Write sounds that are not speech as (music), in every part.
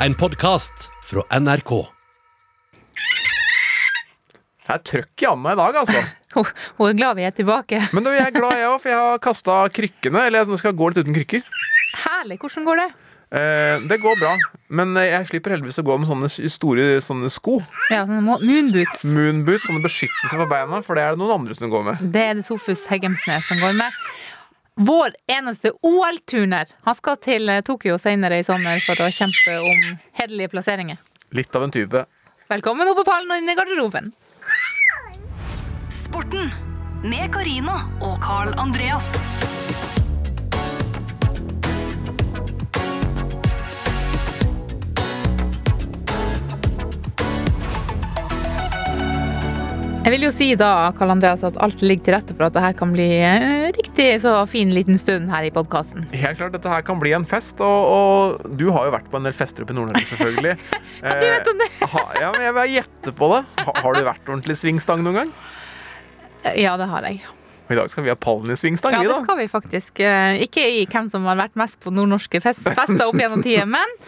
En podkast fra NRK. Det er trøkk i Anna i dag, altså. (laughs) Hun, hun er glad vi er tilbake. Men du, jeg er glad, jeg òg, for jeg har kasta krykkene. Eller jeg skal gå litt uten krykker. Herlig. Hvordan går det? Eh, det går bra, men jeg slipper heldigvis å gå med sånne store sånne sko. Ja, sånne mo- moonboots. Moonboots, sånne beskyttelse for beina, for det er det noen andre som går med. Det er det Sofus Heggemsnes som går med. Vår eneste OL-turner. Han skal til eh, Tokyo senere i sommer for å kjempe om hederlige plasseringer. Litt av en type. Velkommen opp på pallen og inn i garderoben. Sporten med Karina og Carl Andreas. Jeg vil jo si da, Karl Andreas, at alt ligger til rette for at det her kan bli eh, riktig så fin liten stund her i podkasten. Helt klart, Dette her kan bli en fest, og, og du har jo vært på en del fester oppe i Nord-Norge, selvfølgelig. (laughs) Hva du vet om det? Ha, ja, men Jeg vil gjette på det. Ha, har du vært ordentlig svingstang noen gang? Ja, det har jeg. Og I dag skal vi ha pallen i svingstang, Ja, vi, det da. skal vi faktisk. Eh, Ikke i hvem som har vært mest på nordnorske fest, fester opp gjennom tida, men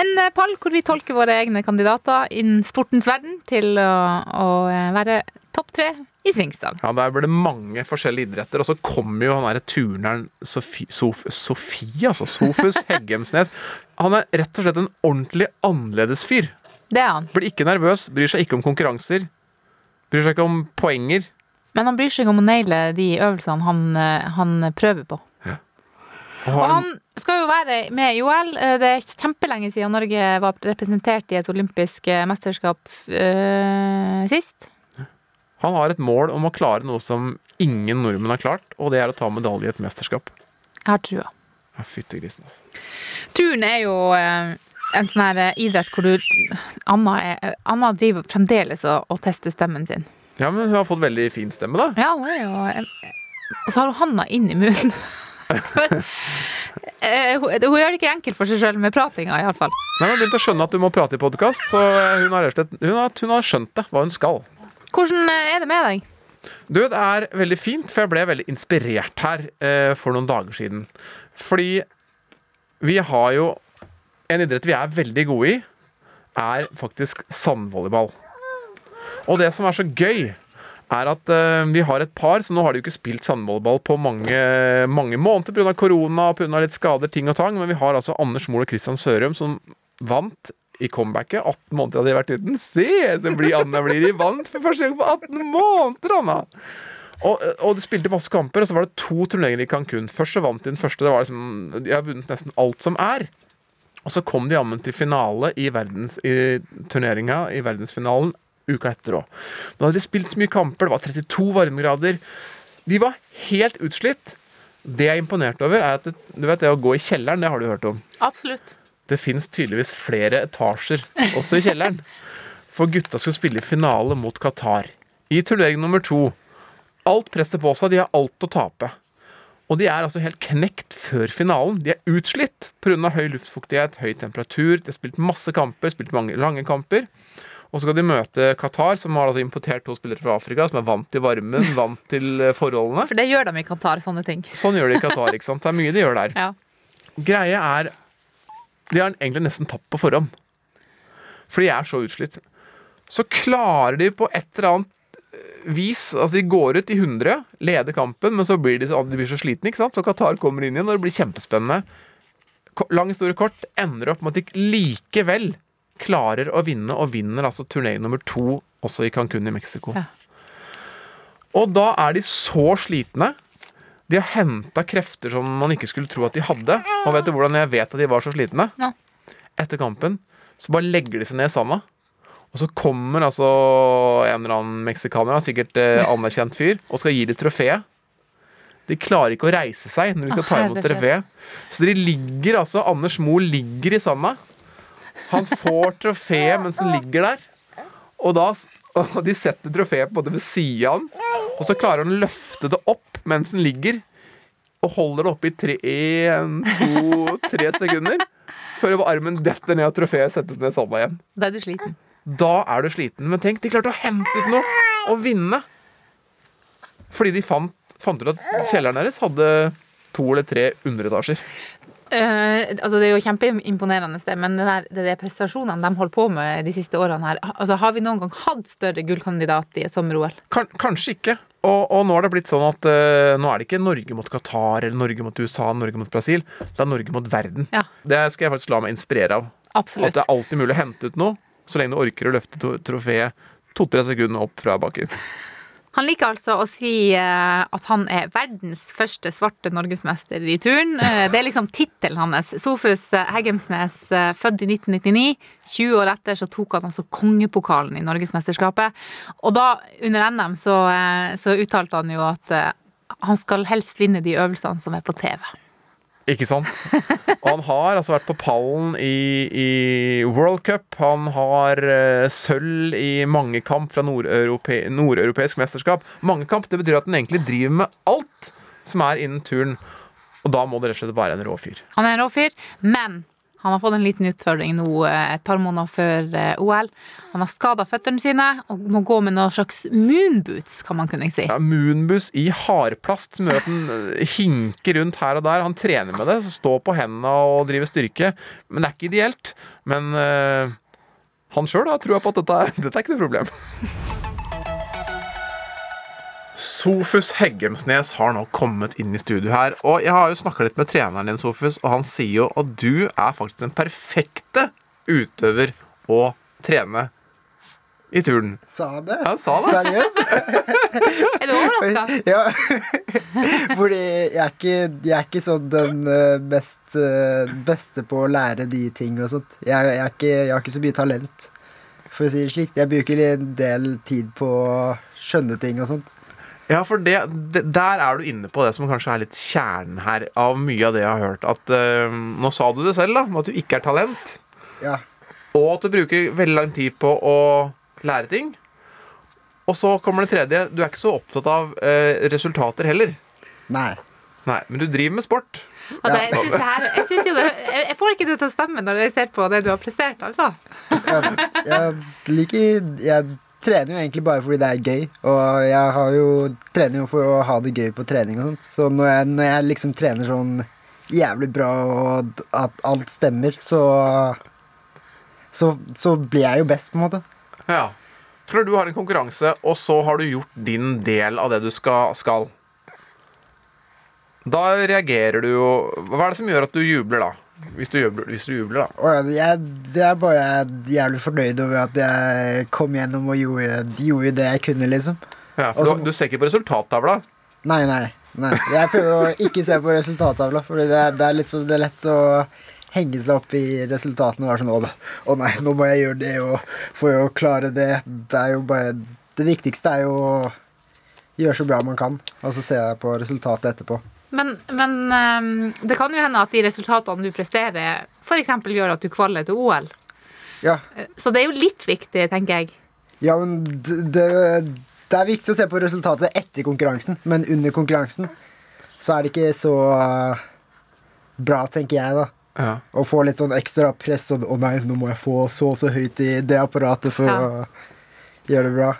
en eh, pall hvor vi tolker våre egne kandidater innen sportens verden til å, å eh, være topp tre i svingstang. Ja, Der ble det mange forskjellige idretter, og så kommer jo han derre turneren Sofie, Sof, Sofie, altså. Sofus (laughs) Heggemsnes. Han er rett og slett en ordentlig annerledes fyr. Det er han. Blir ikke nervøs, bryr seg ikke om konkurranser. Bryr seg ikke om poenger. Men han bryr seg om å naile de øvelsene han, eh, han prøver på. Og Og han, han skal jo være med i OL. Eh, Det er kjempelenge siden Norge var representert i et olympisk eh, mesterskap øh, sist. han har et mål om å klare noe som ingen nordmenn har klart, og det er å ta medalje i et mesterskap. Jeg har trua. Ja, Fytti grisen, altså. Turn er jo en sånn her idrett hvor du Anna, er, Anna driver fremdeles og, og tester stemmen sin. Ja, men hun har fått veldig fin stemme, da. Ja, hun er jo Og så har hun handa inn i munnen. (laughs) Eh, hun, hun gjør det ikke enkelt for seg sjøl med pratinga, iallfall. Hun har begynt å skjønne at du må prate i podkast, så hun har, slett- hun, har, hun har skjønt det, hva hun skal. Hvordan eh, er det med deg? Du, det er veldig fint, for jeg ble veldig inspirert her eh, for noen dager siden. Fordi vi har jo En idrett vi er veldig gode i, er faktisk sandvolleyball. Og det som er så gøy, er at eh, vi har et par, så nå har de jo ikke spilt sandvolleyball på mange, mange måneder pga. korona og pga. litt skader, ting og tang, men vi har altså Anders Mohl og Christian Sørum som vant i comebacket. 18 måneder hadde de vært uten. Se, det blir Anna blir de vant for første gang på 18 måneder, Anna! Og, og de spilte masse kamper, og så var det to turneringer i Cancún. Først så vant de den første. Det var liksom, de har vunnet nesten alt som er. Og så kom de jammen til finale i, verdens, i turneringa, i verdensfinalen, uka etter òg. Da hadde de spilt så mye kamper, det var 32 varmegrader. De var helt utslitt. Det jeg er imponert over, er at du vet, det å gå i kjelleren, det har du hørt om. Absolutt. Det fins tydeligvis flere etasjer også i kjelleren. For gutta skulle spille finale mot Qatar. I turnering nummer to. Alt presset på seg, de har alt å tape. Og de er altså helt knekt før finalen. De er utslitt pga. høy luftfuktighet, høy temperatur. De har spilt masse kamper, spilt mange lange kamper. Og så skal de møte Qatar, som har altså importert to spillere fra Afrika, som er vant til varmen, (laughs) vant til eh, forholdene. For det gjør de i Qatar, sånne ting. Sånn gjør de i Qatar, ikke sant. Det er mye de gjør der. Ja. Greia er De har egentlig nesten tapt på forhånd. For de er så utslitt. Så klarer de på et eller annet eh, vis Altså, de går ut i 100, leder kampen, men så blir de, så- de blir så slitne, ikke sant? Så Qatar kommer inn igjen, og det blir kjempespennende. Lang historie kort ender opp med at de likevel klarer å vinne, og vinner altså turné nummer to også i Cancún i Mexico. Ja. Og da er de så slitne. De har henta krefter som man ikke skulle tro at de hadde. Og vet du hvordan jeg vet at de var så slitne? Ja. Etter kampen så bare legger de seg ned i sanda. Og så kommer altså en eller annen meksikaner, sikkert eh, anerkjent fyr, og skal gi dem trofeet. De klarer ikke å reise seg når de skal ta imot trofeet. Så de ligger altså Anders Moe ligger i sanda. Han får trofeet mens han ligger der. Og, da, og de setter trofeet på en måte ved sida av han. Og så klarer han å løfte det opp mens han ligger. Og holder det oppe i tre, en, to, tre sekunder. Før armen detter ned og trofeet settes ned i sanda igjen. Da er du sliten. Da er du sliten. Men tenk, de klarte å hente ut noe og vinne. Fordi de fant, fant ut at kjelleren deres hadde to eller tre underetasjer. Eh, altså det er jo kjempeimponerende, det, men det der, det der prestasjonene de holder på med de siste årene her altså Har vi noen gang hatt større gullkandidat i et sommer-OL? Kan, kanskje ikke. Og, og nå har det blitt sånn at uh, nå er det ikke Norge mot Qatar eller Norge mot USA, Norge mot Brasil. Det er Norge mot verden. Ja. Det skal jeg faktisk la meg inspirere av. Absolutt. at det er alltid mulig å hente ut noe, så lenge du orker å løfte trofeet to-tre sekunder opp fra bakken. Han liker altså å si eh, at han er verdens første svarte norgesmester i turn. Eh, det er liksom tittelen hans. Sofus eh, Heggemsnes, født i 1999. 20 år etter så tok han altså kongepokalen i Norgesmesterskapet. Og da, under NM, så, så uttalte han jo at han skal helst vinne de øvelsene som er på TV. Ikke sant? Og han har altså vært på pallen i, i World Cup. Han har uh, sølv i mangekamp fra nordeurope nordeuropeisk mesterskap. Mangekamp det betyr at han egentlig driver med alt som er innen turn. Og da må det rett og slett være en rå fyr. Han er en rå fyr, men han har fått en liten utfordring nå eh, et par måneder før eh, OL. Han har skada føttene sine og må gå med noen slags moonboots, kan man kunne si. Ja, Moonboots i hardplast som gjør at den eh, hinker rundt her og der. Han trener med det, står på hendene og driver styrke. Men det er ikke ideelt. Men eh, han sjøl har trua på at dette, (laughs) dette er ikke noe problem. Sofus Heggemsnes har nå kommet inn i studio her. Og jeg har jo snakka litt med treneren din, Sofus, og han sier jo at du er faktisk den perfekte utøver å trene i turn. Sa han det? Han sa det. Seriøst? (laughs) Er du overraska? (laughs) Ja. Fordi jeg er ikke, jeg er ikke sånn den eh, best, eh, beste på å lære nye ting og sånt. Jeg, jeg, er ikke, jeg har ikke så mye talent, for å si det slik. Jeg bruker en del tid på å skjønne ting og sånt. Ja, for det, det, der er du inne på det som kanskje er litt kjernen her av mye av det jeg har hørt. At uh, Nå sa du det selv, da, at du ikke er talent. Ja. Og at du bruker veldig lang tid på å lære ting. Og så kommer det tredje. Du er ikke så opptatt av uh, resultater heller. Nei. Nei, Men du driver med sport. Altså, jeg, synes det her, jeg, synes jo det, jeg jeg får ikke det til å stemme når jeg ser på det du har prestert, altså. Jeg, jeg liker Jeg trener jo egentlig bare fordi det er gøy. Og jeg jo trener jo for å ha det gøy på trening og sånt. Så når jeg, når jeg liksom trener sånn jævlig bra og at alt stemmer, så så, så blir jeg jo best, på en måte. Ja. For du har en konkurranse, og så har du gjort din del av det du skal, skal Da reagerer du jo Hva er det som gjør at du jubler, da? Hvis du jubler, hvis du jubler da. Jeg, jeg er bare jævlig fornøyd over at jeg kom gjennom og gjorde, gjorde det jeg kunne, liksom. Ja, for Også, du, du ser ikke på resultattavla. Nei, nei. nei. Jeg prøver å ikke se på resultattavla, for det, det er litt så det er lett å henge seg opp i resultatene og være sånn å nei, nå må jeg gjøre det og for å klare det. Det er jo bare Det viktigste er jo å gjøre så bra man kan, og så ser jeg på resultatet etterpå. Men, men ehm, det kan jo hende at de resultatene du presterer, f.eks. gjør at du kvaler til OL. Ja, Så det er jo litt viktig, tenker jeg. ja men det, det, det er viktig å se på resultatet etter konkurransen, men under konkurransen så er det ikke så uh, bra, tenker jeg, da. Ja. Å få litt sånn ekstra press sånn Å nei, nå må jeg få så og så høyt i det apparatet for Ja. å gjøre det bra.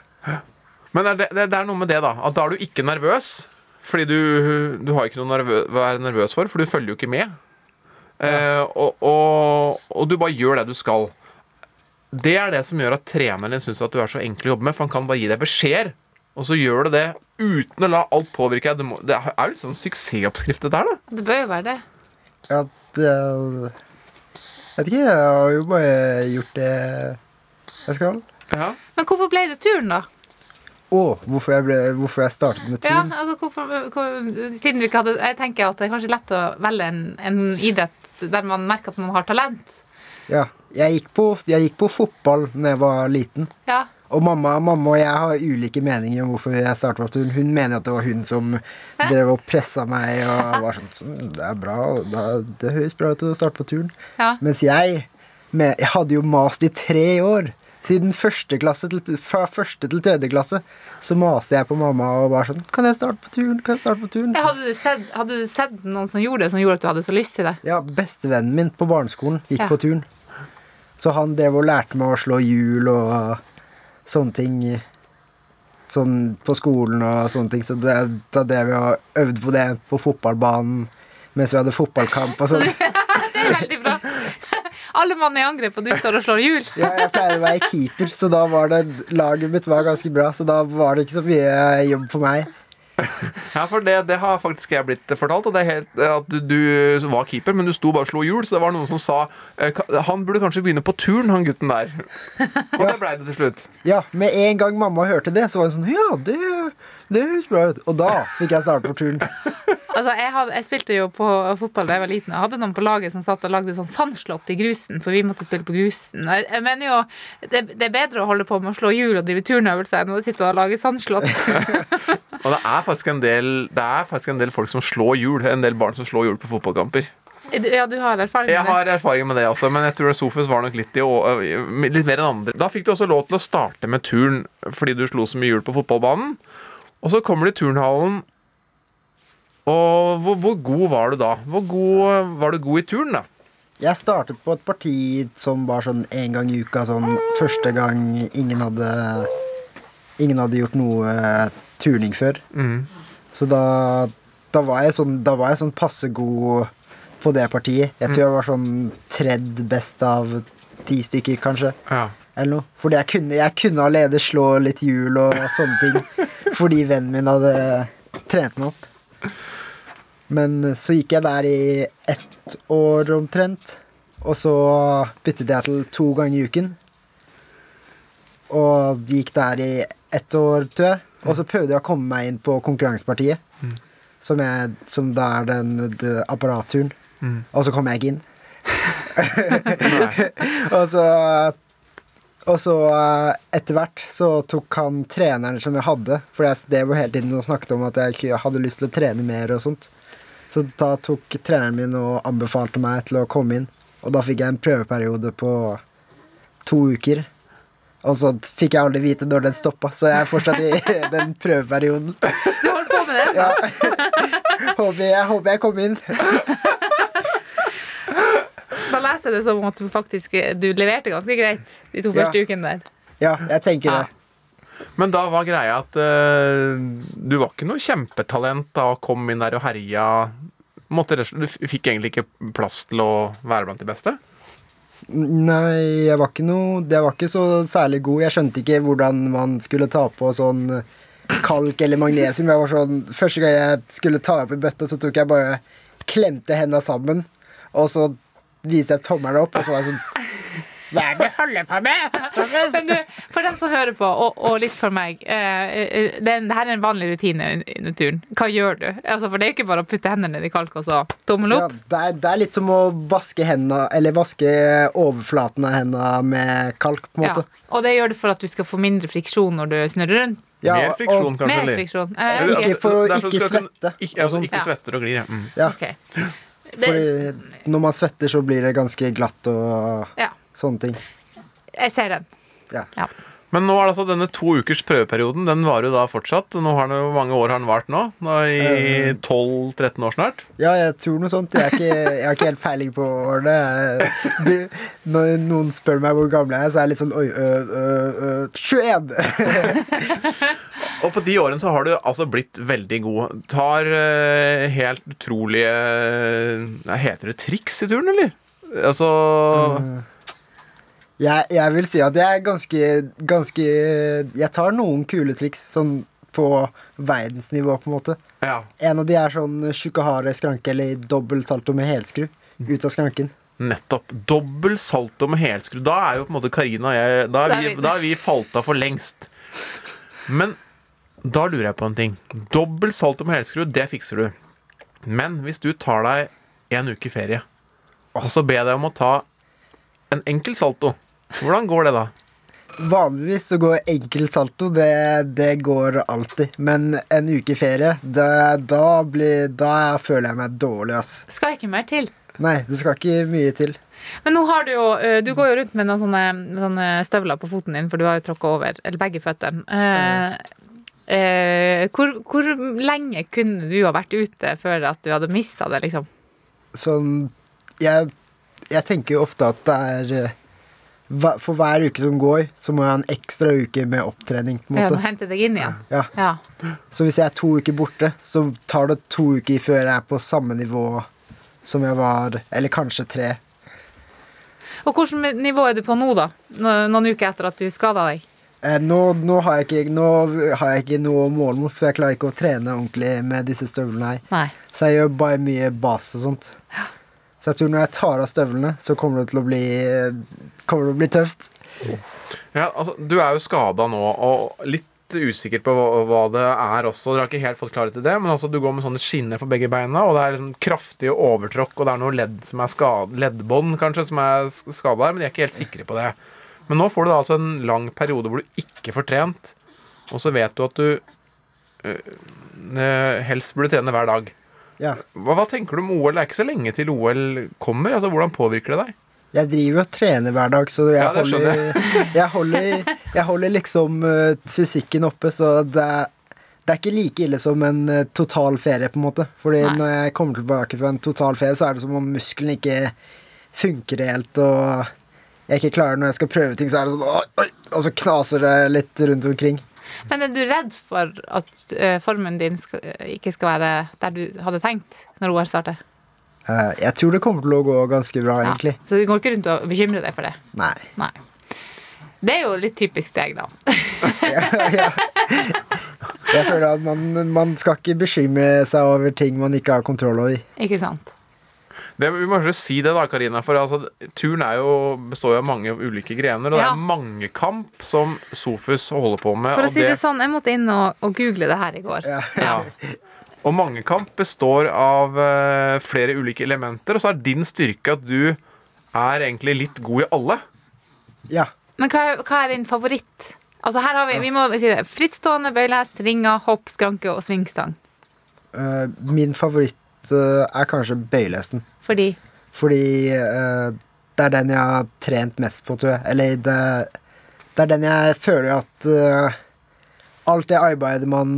Men er det, det, det er noe med det, da. At da er du ikke nervøs. Fordi du, du har ikke noe nervø å være nervøs for, for du følger jo ikke med. Eh, og, og, og du bare gjør det du skal. Det er det som gjør at treneren din syns at du er så enkel å jobbe med, for han kan bare gi deg beskjeder, og så gjør du det uten å la alt påvirke deg. Det, må, det er jo litt sånn suksessoppskrift, dette der, da. Det bør jo være det. Ja, det Jeg Vet ikke, jeg har jo bare gjort det jeg skal. Ja. Men hvorfor ble det turen, da? Og hvorfor jeg, ble, hvorfor jeg startet med Ja, altså hvorfor, hvor, siden du ikke hadde Jeg tenker at det er kanskje lett å velge en, en idrett der man merker at man har talent. Ja. Jeg, gikk på, jeg gikk på fotball da jeg var liten. Ja. Og mamma, mamma og jeg har ulike meninger om hvorfor jeg startet på turn. Hun mener at det var hun som drev og pressa meg og var sånn «Så, Det er bra, det, det høres bra ut å starte på turn. Ja. Mens jeg, jeg hadde jo mast i tre år. Siden første klasse til, fra første til tredje klasse så maste jeg på mamma og var sånn Kan jeg starte på turen? Kan jeg starte på turen? Ja, Hadde, du sett, hadde du sett noen som gjorde det, som gjorde at du hadde så lyst til det? Ja, bestevennen min på barneskolen gikk Ja. på turn. Så han drev og lærte meg å slå hjul og sånne ting. Sånn på skolen og sånne ting. Så det, da drev jeg og øvde på det på fotballbanen mens vi hadde fotballkamp og sånn. Er veldig bra. (laughs) Alle mann i angrep, og du står og slår hjul. Ja, jeg pleier å være keeper, så da var det laget mitt var ganske bra. Så da var det ikke så mye jobb for meg. (laughs) Ja, for det, det har faktisk jeg blitt fortalt. Og det er helt, at du, du var keeper, men du sto bare og slo hjul. Så det var noen som sa eh, han burde kanskje begynne på turn, han gutten der. Og det blei det til slutt. Ja, Med en gang mamma hørte det, så var hun sånn Ja, det, det høres bra ut. Og da fikk jeg starte på turen. Altså, jeg, hadde, jeg spilte jo på fotball da jeg var liten. Jeg hadde noen på laget som satt og lagde sånn sandslott i grusen, for vi måtte spille på grusen. Jeg, jeg mener jo, det, det er bedre å holde på med å slå hjul og drive turnøvelser enn å sitte og lage sandslott. (laughs) Og det er faktisk en del Det er faktisk en del folk som slår hjul. En del barn som slår hjul på fotballkamper. Ja, du har erfaring Jeg med det? har erfaring med det også, men jeg tror Sofus var nok litt, i, litt mer enn andre. Da fikk du også lov til å starte med turn fordi du slo så mye hjul på fotballbanen. Og så kommer du i turnhallen, og hvor, hvor god var du da? Hvor god var du god i turn, da? Jeg startet på et parti som var sånn en gang i uka, sånn første gang ingen hadde Ingen hadde gjort noe eh, turning før. Så da, da var jeg sånn Da var jeg sånn passe god på det partiet. Jeg tror jeg var sånn tredd best av ti stykker, kanskje. Ja. Eller noe. Fordi jeg kunne, jeg kunne allerede slå litt hjul og sånne ting. (laughs) Fordi vennen min hadde trent meg opp. Men så gikk jeg der i ett år omtrent. Og så byttet jeg til to ganger i uken. Og gikk der i ett år, tror jeg. Og så prøvde jeg å komme meg inn på konkurransepartiet. Som, jeg, som da er den, den apparatturen. Og så kom jeg ikke inn. (laughs) (laughs) og så og så eh, etter hvert så tok han treneren som jeg hadde For jeg drev hele tiden og snakket om at jeg hadde lyst til å trene mer og sånt. Så da tok treneren min og anbefalte meg til å komme inn. Og da fikk jeg en prøveperiode på to uker. Og så fikk jeg aldri vite når den stoppa, så jeg er fortsatt i (laughs) den prøveperioden. Du holder på med det? Ja. (laughs) Håper jeg, håper jeg kom inn. (laughs) Leser jeg det som at du faktisk du leverte ganske greit de to Ja. første ukene der. Ja, jeg tenker Ja. det. Men da var greia at uh, du var ikke noe kjempetalent da og kom inn der og herja. Måtte, du fikk egentlig ikke plass til å være blant de beste? Nei, jeg var ikke noe Jeg var ikke så særlig god. Jeg skjønte ikke hvordan man skulle ta på sånn kalk eller magnesium. Jeg var sånn, Første gang jeg skulle ta opp i bøtta, så tok jeg bare klemte henda sammen. Og så viste jeg tommelen opp, og så var jeg sånn Hva er det du holder på med? Men du, for dem som hører på, og, og litt for meg eh, eh, det, er en- det her er en vanlig rutine under turen. Hva gjør du? Altså, for det er ikke bare å putte hendene ned i kalk og så tommel Ja, opp. det, er, det er litt som å vaske hendene Eller vaske overflaten av hendene med kalk, på en Ja. måte. Og det gjør det for at du skal få mindre friksjon når du snurrer rundt. Ja, Mer og- friksjon, kanskje? Mer friksjon. Eh, ikke- Ikke for er du ikke svette Ikke, altså, ikke Ja. svetter og glir, ja. Mm. Ja, Ok. Det, fordi når man svetter, så blir det ganske glatt og ja, sånne ting. jeg ser den. Ja. Ja. Men nå er det altså denne to ukers prøveperioden. Den varer jo da fortsatt. Nå har den Hvor mange år har den vart nå? nå I 12-13 år snart? Ja, jeg tror noe sånt. Jeg, er ikke, jeg har ikke helt peiling på årene. Når noen spør meg hvor gammel jeg er, så er jeg litt sånn Oi, øh, øh, øh, 21! (laughs) Og på de årene så har du altså blitt veldig god. Tar uh, helt utrolige uh, Heter det triks i turen, eller? Altså Jeg, jeg vil si at jeg er ganske, ganske Jeg tar noen kule triks sånn på verdensnivå, på en måte. Ja. En av de er sånn Shukahare skranke eller dobbel salto med helskru ut av skranken. Nettopp. Dobbel salto med helskru. Da er jo på en måte Karina og jeg Da er vi, vi- da er vi falt av for lengst. Men da lurer jeg på en ting. Dobbel salto med helskru, det fikser du. Men hvis du tar deg en uke ferie, og så ber jeg deg om å ta en enkel salto, hvordan går det da? Vanligvis så går enkel salto, det, det går alltid. Men en uke ferie, da, da, blir, da føler jeg meg dårlig, ass. Skal ikke mer til. Nei, det skal ikke mye til. Men nå har du jo Du går jo rundt med noen sånne, sånne støvler på foten din, for du har jo tråkka over, eller begge føttene. Eh, eh, hvor, hvor lenge kunne du ha vært ute før at du hadde mista det, liksom? Sånn Jeg, jeg tenker jo ofte at det er eh, For hver uke som går, så må jeg ha en ekstra uke med opptrening. på en Jeg må hente deg inn igjen. Ja. Ja. Så hvis jeg er to uker borte, så tar det to uker før jeg er på samme nivå som jeg var Eller kanskje tre. Og hvilket nivå er du på nå, da? Noen uker etter at du skada deg? Eh, nå, nå, har jeg ikke, nå har jeg ikke noe mål mot, for jeg klarer ikke å trene ordentlig med disse støvlene her. Nei. Så jeg gjør bare mye bas og sånt. Så jeg tror når jeg tar av støvlene, så kommer det til å bli, kommer det til å bli tøft. Ja, altså, du er jo skada nå, og litt usikker på hva, hva det er også. Dere har ikke helt fått klarhet i det, men altså, du går med sånne skinner på begge beina, og det er liksom kraftige overtråkk, og det er noe ledd som er skada, leddbånd kanskje som er skada her, men de er ikke helt sikre på det. Men nå får du da altså en lang periode hvor du ikke får trent, og så vet du at du øh, helst burde trene hver dag. Ja. Hva, hva tenker du om OL? Det er ikke så lenge til OL kommer. Altså, Hvordan påvirker det deg? Jeg driver og trener hver dag, så jeg, Ja, holder, jeg, holder, jeg holder liksom uh, fysikken oppe, så det er, det er ikke like ille som en uh, total ferie, på en måte. Fordi Nei. når jeg kommer tilbake fra en total ferie, så er det som om muskelen ikke funker helt, og jeg ikke klarer når jeg skal prøve ting, så er det sånn oi, oi, Og så knaser det litt rundt omkring. Men er du redd for at eh, formen din skal, ikke skal være der du hadde tenkt når OL starter? Eh, jeg tror det kommer til å gå ganske bra, egentlig. Så du går ikke rundt og bekymrer deg for det? Nei. Nei. Det er jo litt typisk deg, da. (laughs) ja. Jeg føler at man, man skal ikke bekymre seg over ting man ikke har kontroll over. Ikke sant? Det, vi må kanskje si det, da, Karina. For altså, turn er jo, består jo av mange ulike grener. Og det er er mangekamp som Sofus holder på med. For å og si det sånn, jeg måtte inn og, og google det her i går. Ja. Ja. Og mangekamp består av uh, flere ulike elementer, og så er din styrke at du er egentlig litt god i alle. Ja. Men hva, er- hva er din favoritt? Altså her har vi, vi må si det, Frittstående, bøylest, ringer, hopp, skranke og svingstang. Uh, min favoritt uh, er kanskje bøylehesten. Fordi Fordi uh, det er den jeg har trent mest på, tror jeg. Eller det, det er den jeg føler at uh, Alt det arbeidet man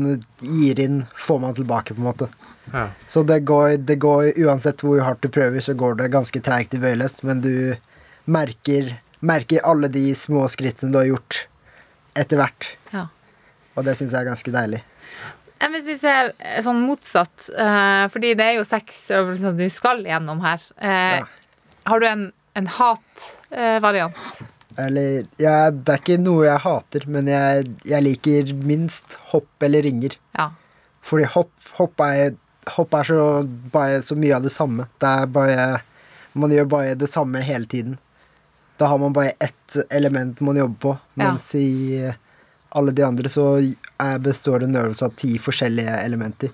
gir inn, får man tilbake, på en måte. Ja. Så det går, det går Uansett hvor hardt du prøver, så går det ganske treigt i bøylest, men du merker, merker alle de små skrittene du har gjort etter hvert. Ja. Og det syns jeg er ganske deilig. Hvis vi ser eh, sånn motsatt, uh, fordi det er jo seks øvelser du skal gjennom her. Uh, Ja. Har du en, en hat-variant? Eller ja, Det er ikke noe jeg hater, men jeg, jeg liker minst hopp eller ringer. ja. Fordi hopp, hopp er, hopp er så, bare så mye av det samme. Det er bare Man gjør bare det samme hele tiden. Da har man bare ett element man jobber på, Ja. mens i alle de andre så er, består det en øvelse av ti forskjellige elementer.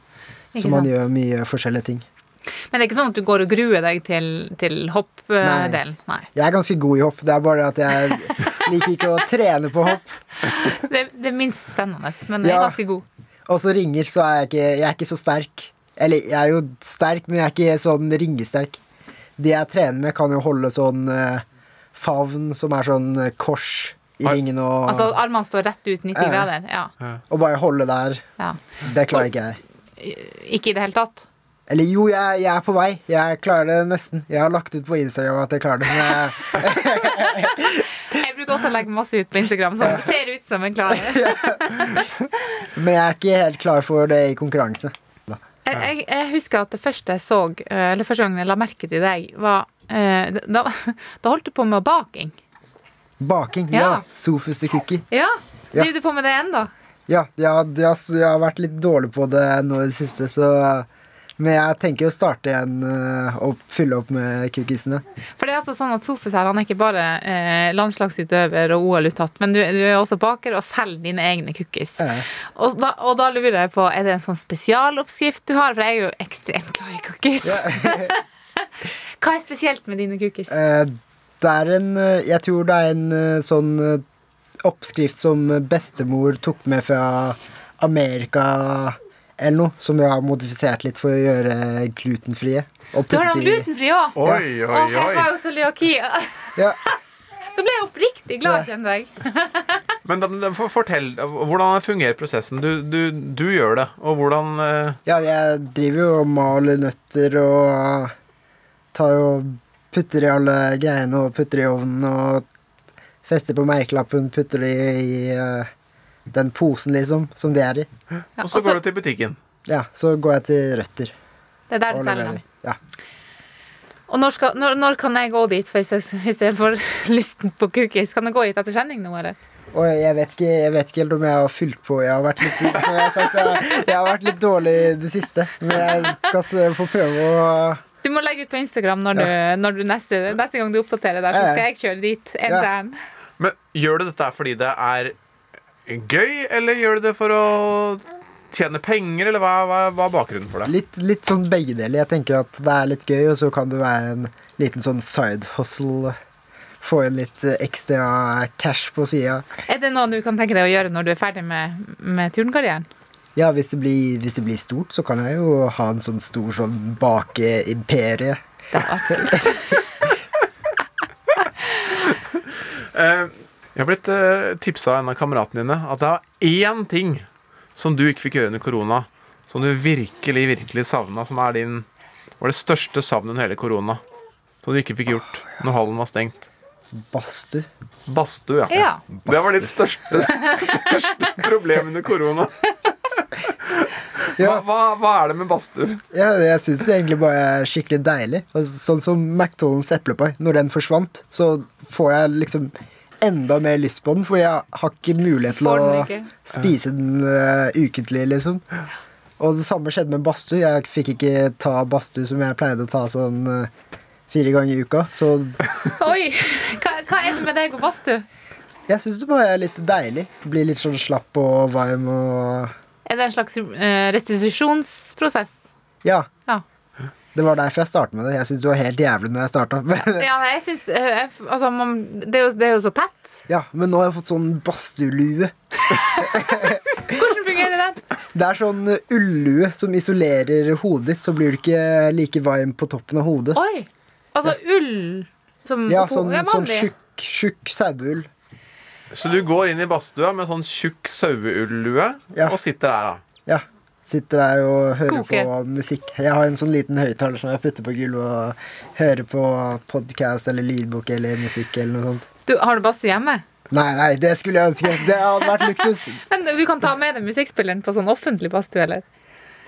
Ikke Så man sant? gjør mye forskjellige ting. Men det er ikke sånn at du går og gruer deg til, til hopp-delen? Nei. Jeg er ganske god i hopp, det er bare at jeg liker ikke å trene på hopp. (laughs) Det, det er minst spennende, men jeg er Ja. ganske god. Og så ringer, så er jeg ikke, jeg er ikke så sterk. Eller jeg er jo sterk, men jeg er ikke sånn ringesterk. De jeg trener med, kan jo holde sånn eh, favn som er sånn eh, kors i ringen, og, Altså armene står rett ut 90 Ja. grader? Ja. og bare holde der. ja. Det klarer ikke jeg. Ikke i det hele tatt? Eller jo, jeg, jeg er på vei. Jeg klarer det nesten. Jeg har lagt ut på Instagram at jeg klarer det. Men jeg, (laughs) Jeg bruker også å legge masse ut på Instagram som ser ut som en klarer. (laughs) men jeg er ikke helt klar for det i konkurranse. Jeg, jeg, jeg husker at det første jeg så, eh, eller første gang jeg la merke til deg, var eh, da, da holdt du på med baking. Baking, Ja. ja. Sofus til cookie. Ja. Ja. Driver du på med det ennå? Ja, ja, ja, så jeg har vært litt dårlig på det nå i det siste, så Men jeg tenker å starte igjen eh, og fylle opp med cookiesene. For det er altså sånn at Sofus her, han er ikke bare eh, landslagsutøver og OL-uttatt, men du, du er også baker og selger dine egne cookies. Eh, Og da, og da lurer jeg på, er det en sånn spesialoppskrift du har? For jeg er jo ekstremt glad i cookies. (laughs) Hva er spesielt med dine cookies? eh, det er en eh, Jeg tror det er en eh, sånn eh, oppskrift som bestemor tok med fra Amerika eller noe, som jeg har modifisert litt for å gjøre glutenfrie. Du har noen glutenfrie òg? Oi, oi, Å, jeg oi. har jo cøliaki. Ja, (laughs) Da ble jeg oppriktig glad, kjenner jeg. (laughs) Men da, da, for- fortell, hvordan fungerer prosessen? Du, du, du gjør det, og hvordan ja, jeg driver jo og maler nøtter og tar jo Putter i alle greiene og putter i ovnen og fester på merkelappen, putter det i i den posen, liksom, som det er i. Ja, Og så går du til butikken. Ja, så går jeg til Røtter Det er der du selger dem. Ja. Og når, skal, når, når kan jeg gå dit hvis jeg, hvis jeg får (laughs) lysten på cookies? Kan jeg gå hit etter sending nå, eller? Og jeg vet, ikke, jeg vet ikke helt om jeg har fylt på. Jeg har vært litt, jeg, har sagt, jeg, jeg har vært litt dårlig i det siste. Men jeg skal få prøve å Du må legge ut på Instagram når du, når du neste, neste gang du oppdaterer der, så skal jeg kjøre dit en Ja. Men gjør du dette fordi det er gøy, eller gjør du det for å tjene penger, eller hva, hva, hva er bakgrunnen for det? litt, litt sånn begge deler. Jeg tenker at det er litt gøy, og så kan det være en liten sånn side hustle. Få inn litt ekstra cash på sida. Er det noe du kan tenke deg å gjøre når du er ferdig med, med turnkarrieren? Ja, hvis det, blir, hvis det blir stort, så kan jeg jo ha en sånn stor sånn bakeimperie. Det var kult. (laughs) Eh, jeg har blitt uh, tipsa av en av kameratene dine at det er én ting som du ikke fikk gjøre under korona, som du virkelig, virkelig savna, som er din var det største savnet under hele korona. Som du ikke fikk gjort når hallen var stengt. Badstue. Badstue, ja. Ja. Det var ditt største, (laughs) største problem under korona. Hva, Ja. hva, hva er det med badstue? Ja, jeg syns det egentlig bare er skikkelig deilig. Sånn som McDonald's eplepai. Når den forsvant, så får jeg liksom enda mer lyst på den, for jeg har ikke mulighet til å spise den uh, ukentlig, liksom. Og det samme skjedde med badstue. Jeg fikk ikke ta badstue som jeg pleide å ta sånn uh, fire ganger i uka. Så (laughs) Oi! Hva, hva er det med deg og badstue? jeg syns det bare er litt deilig. Blir litt sånn slapp og varm og Er det en slags eh, restitusjonsprosess? Ja. Ja. Det var derfor jeg startet med det. Jeg syntes det var helt jævlig når jeg starta. (laughs) Ja, jeg eh, altså, man, det, er jo, det er jo så tett. ja, men nå har jeg fått sånn badstuelue. (laughs) Hvordan fungerer den? Det er sånn ullue som isolerer hodet ditt, så blir du ikke like varm på toppen av hodet. Oi! Altså ull som Ja, sånn, sånn tjukk, tjukk saueull. Så du går inn i badstua med sånn tjukk saueullue Ja. og sitter der, da. Ja. Sitter der og hører Koke. på musikk. Jeg har en sånn liten høyttaler som jeg putter på gulvet og hører på podkast eller lydbok eller musikk eller noe sånt. Du, har du badstue hjemme? Nei, nei, det skulle jeg ønske. Det hadde vært luksus. Men du kan ta med deg musikkspilleren på sånn offentlig badstue, eller?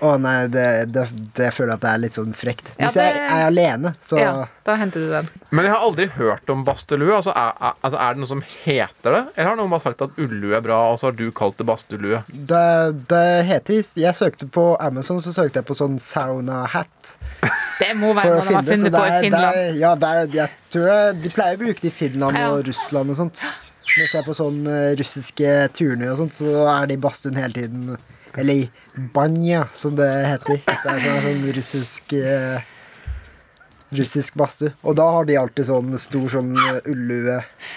Å nei, det, det, det føler jeg at det er litt sånn frekt. Ja, Hvis jeg er alene, så Ja, da henter du den. Men jeg har aldri hørt om badstulue. Altså, er, er, altså, er det noe som heter det? Eller har noen bare sagt at ullue er bra, og så har du kalt det badstulue? det, det heter Jeg søkte på Amazon, så søkte jeg på sånn sauna hat. Det må være noe de har. Så funnet på i er, Finland. ja, det er, jeg tror det, De pleier å bruke det i Finland Ja. og Russland og sånt. Når jeg ser på sånne eh, russiske turner og sånt, så er de i badstuen hele tiden. Eller i banja, som det heter. Det er sånn, sånn russisk eh, Russisk badstue. Og da har de alltid sånn stor sånn eh, ullue.